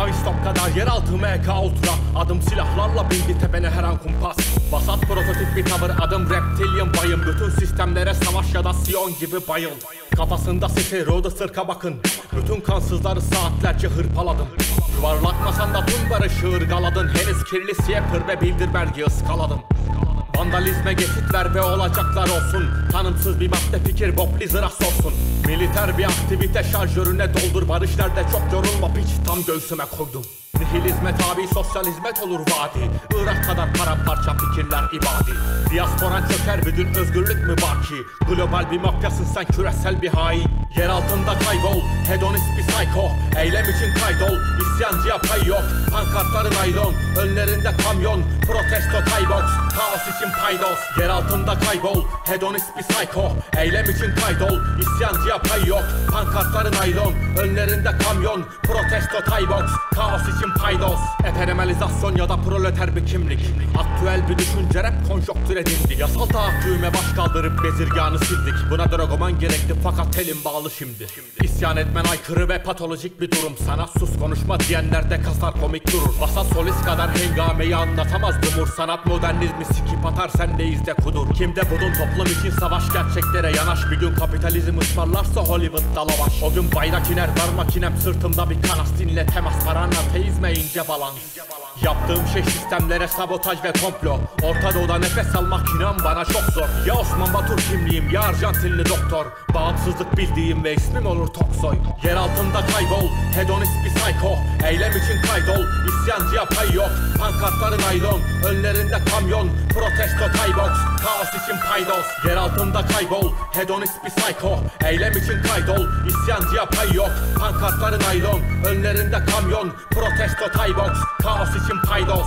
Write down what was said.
teleskop kadar yeraltı MK Ultra. Adım silahlarla bilgi tepene her an kumpas. Vasat prototip bir tavır adım reptilian bayım. Bütün sistemlere savaş ya da Sion gibi bayıl. Kafasında sesi roda sırka bakın. Bütün kansızları saatlerce hırpaladım. Yuvarlak masanda tüm barışı ırgaladın Henüz kirli siyepır ve bildir belge ıskaladım Vandalizme geçit ver ve olacaklar olsun. Tanımsız bir madde fikir Bob Lizard'a sorsun. Militer bir aktivite şarjörüne doldur. Barış nerede? Çok yorulma piç. Tam göğsüme koydum Nihilizme tabi sosyal hizmet olur vadi. Irak kadar paramparça fikirler ibadi. Diasporan çöker bir gün özgürlük mü baki? Global bir mafyasın sen küresel bir hain. Yer altında kaybol hedonist bir psycho. Eylem için kaydol isyancıya pay yok. Pankartları naylon önlerinde kamyon. Protesto taybox kaos için paydos. Yer altında kaybol hedonist bir psycho. Eylem için kaydol isyancıya pay yok. Pankartları naylon önlerinde kamyon. Protesto taybox kaos için paydos? Eperemelizasyon ya da proleter bir kimlik. Aktüel bir düşünce rap konjonktür edildi. Yasal tahakküme baş kaldırıp bezirganı sildik. Buna dragoman gerekti fakat elim bağlı şimdi. İsyan etmen aykırı ve patolojik bir durum. Sana sus konuşma diyenlerde kasar komik durur. Basa solist kadar hengameyi anlatamaz dumur Sanat modernizmi. Sikip atar sendeyiz de kudur. Kimde budun toplum için savaş gerçeklere yanaş. Bir gün kapitalizm ısmarlarsa Hollywood'da lavaş. O gün bayrak iner var makinem sırtımda bir kanas. Dinle temas paranla teizme ince balans Yaptığım şey sistemlere sabotaj ve komplo. Orta Doğu'da nefes almak inan bana çok zor. Ya Osman Batur kimliğim ya Arjantinli doktor. Bağımsızlık bildiğim ve ismim olur Toksoy. Yer altında kaybol hedonist bir psycho. Eylem için kaydol isyancıya pay yok. Pankartları naylon önlerinde kamyon. Protesto taybox kaos için paydos. Yer altında kaybol hedonist bir psycho. Eylem için kaydol isyancıya pay yok. Pankartları naylon önlerinde kamyon. Protesto taybox kaos için paydos